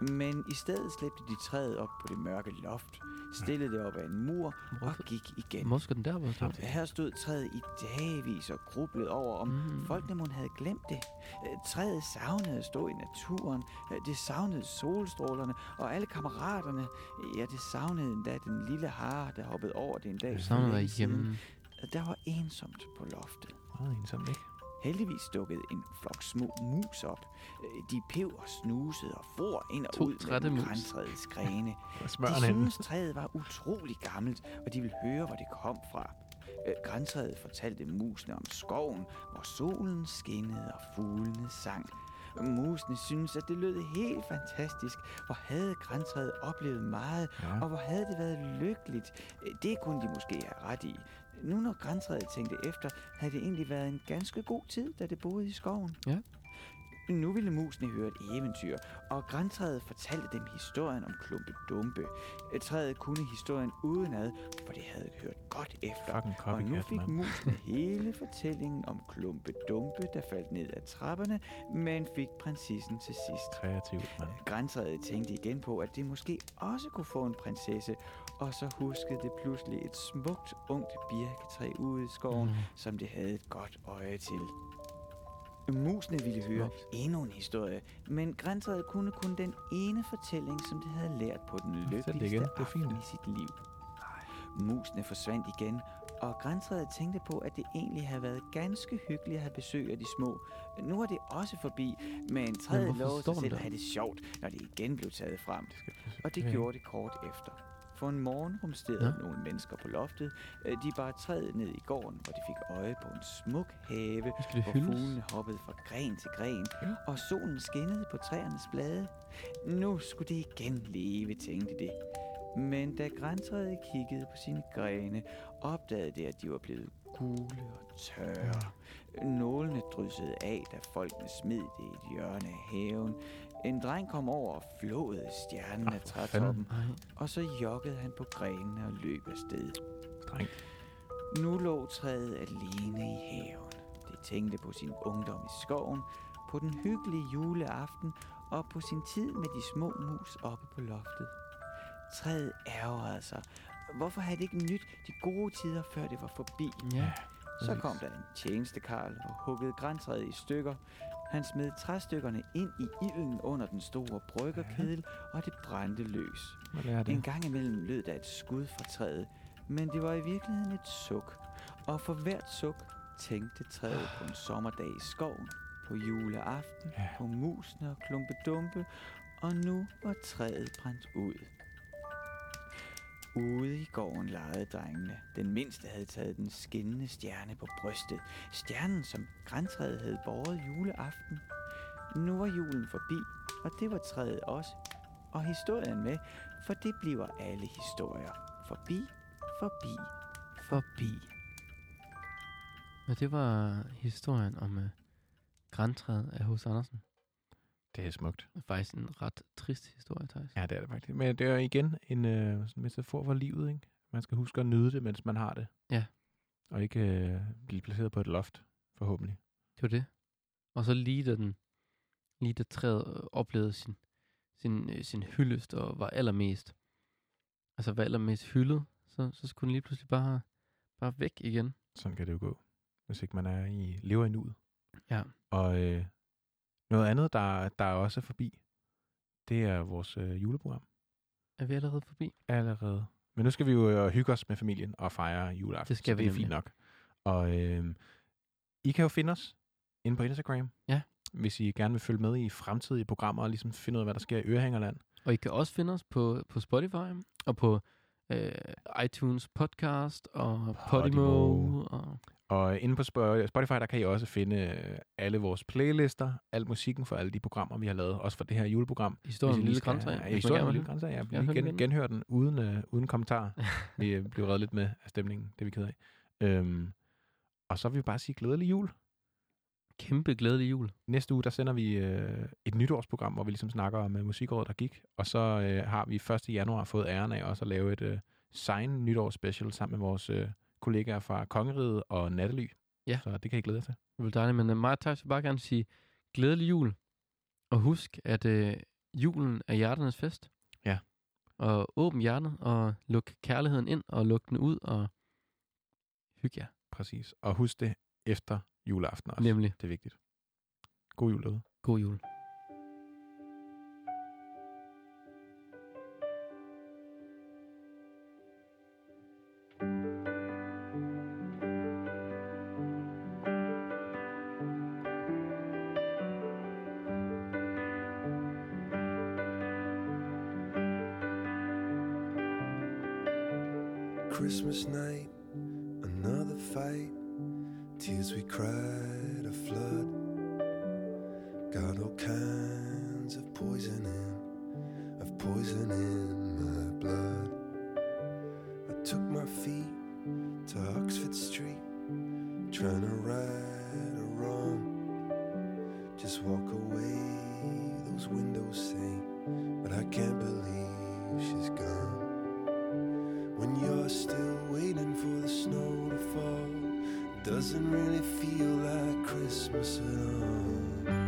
Men i stedet slæbte de træet op på det mørke loft, stillede det op ad en mur og gik igen. Skal den der stå? Her stod træet i dagvis og grublede over, om Mm. folkene mon havde glemt det. Øh, Træet savnede at stå i naturen. Øh, Det savnede solstrålerne og alle kammeraterne. Ja, det savnede endda den lille hare, der hoppede over det en dag. Længe siden. hjemme. Der var ensomt på loftet. Meget ensomt, ikke? Heldigvis dukkede en flok små mus op. Øh, De pev og snusede og for ind og To ud mus. græntræets grene. De syntes, træet var utrolig gammelt, og de ville høre, hvor det kom fra. Øh, Græntræet fortalte musene om skoven, hvor solen skinnede og fuglene sang. Musene syntes, at det lød helt fantastisk. Hvor havde græntræet oplevet meget, Ja. og hvor havde det været lykkeligt. Øh, Det kunne de måske have ret i. Nu når græntræet tænkte efter, havde det egentlig været en ganske god tid, da det boede i skoven. Ja. Nu ville musene høre et eventyr, og græntræet fortalte dem historien om Klumpe Dumpe. Øh, Træet kunne historien udenad, for det havde hørt godt efter. Og nu fik mand. musene hele fortællingen om Klumpe Dumpe, der faldt ned ad trapperne, men fik prinsessen til sidst. Kreativt, mand. Græntræet tænkte igen på, at det måske også kunne få en prinsesse, og så huskede det pludselig et smukt, ungt birketræ ude i skoven, Mm. som det havde et godt øje til. Musene ville høre Smukt. endnu en historie, men græntræet kunne kun den ene fortælling, som det havde lært på den lykkeligste. Det er fint. i sit liv. Musene forsvandt igen, og græntræet tænkte på, at det egentlig havde været ganske hyggeligt at have besøg af de små. Nu er det også forbi, men træet lovede sig selv at have det sjovt, når det igen blev taget frem. Og det gjorde det kort efter. For en morgen rumsterede Nå. nogle mennesker på loftet. Øh, De bar træet ned i gården, hvor de fik øje på en smuk have, hvor hyldes. fuglene hoppede fra gren til gren, Ja. og solen skinnede på træernes blade. Nu skulle det igen leve, tænkte det. Men da græntræet kiggede på sine grene, opdagede det, at de var blevet gule og tørre. Nålene dryssede af, da folkene smed det i et hjørne af haven. En dreng kom over og flåede stjernen Ah, af for trætoppen, og så joggede han på grenene og løb afsted. Dreng. Nu lå træet alene i haven. Det tænkte på sin ungdom i skoven, på den hyggelige juleaften og på sin tid med de små mus oppe på loftet. Træet ærgerede sig. Hvorfor havde det ikke nyt de gode tider, før det var forbi? Ja. Så kom der en tjenestekarl og huggede græntræet i stykker. Han smed træstykkerne ind i ilden under den store bryggerkedel, og det brændte løs. Det? En gang imellem lød der et skud fra træet, men det var i virkeligheden et suk. Og for hvert suk tænkte træet på en sommerdag i skoven, på juleaften, Ja. på musene og klumpedumpe, og nu var træet brændt ud. Ude i gården legede drengene. Den mindste havde taget den skinnende stjerne på brystet. Stjernen, som græntræet havde båret juleaften. Nu var julen forbi, og det var træet også. Og historien med, for det bliver alle historier. Forbi, forbi, forbi. Og det var historien om uh, græntræet af hos Andersen. Det er smukt. Det er faktisk en ret trist historie, Thijs. Ja, det er det faktisk. Men det er igen en øh, sådan metafor for livet, ikke? Man skal huske at nyde det, mens man har det. Ja. Og ikke øh, blive placeret på et loft, forhåbentlig. Det var det. Og så lige da, den, lige da træet øh, oplevede sin, sin, øh, sin hyldest og var allermest, altså var allermest hyldet, så, så skulle den lige pludselig bare, bare væk igen. Sådan kan det jo gå, hvis ikke man er i, lever i nuet. Ja. Og øh, noget andet, der, der også er forbi, det er vores øh, juleprogram Er vi allerede forbi? allerede. Men nu skal vi jo øh, hygge os med familien og fejre juleaften. Det skal vi det er fint nok. Og øh, I kan jo finde os inde på Instagram. Ja. Hvis I gerne vil følge med i fremtidige programmer og ligesom finde ud af, hvad der sker i Ørehængerland. Og I kan også finde os på, på Spotify og på øh, iTunes podcast og Podimo. Podimo. Og, Og inde på Sp- Spotify, der kan I også finde øh, alle vores playlister, al musikken for alle de programmer, vi har lavet, også for det her juleprogram. historien om Lille skal- Grænse. Ja, historien om Lille Grænse, ja. Vi gen, genhører den uden, øh, uden kommentar. vi øh, blev reddet lidt med af stemningen, det vi ked af. Øhm, og så vil vi bare sige glædelig jul. Kæmpe glædelig jul. Næste uge, der sender vi øh, et nytårsprogram, hvor vi ligesom snakker om øh, musikåret, der gik. Og så øh, har vi 1. januar fået æren af også at lave et øh, sign nytårsspecial sammen med vores øh, kollegaer fra Kongeriget og Nattely. Ja. Så det kan I glæde jer til. Det var dejligt, men uh, mig og Thijs vil bare gerne sige glædelig jul. Og husk, at uh, julen er hjerternes fest. Ja. Og åbn hjertet, og luk kærligheden ind, og luk den ud, og hyg jer. Præcis. Og husk det efter juleaften også. Nemlig. Det er vigtigt. God jul derude. God jul. to Oxford Street, trying to right a wrong. Just walk away, those windows say, but I can't believe she's gone. When you're still waiting for the snow to fall, doesn't really feel like Christmas at all.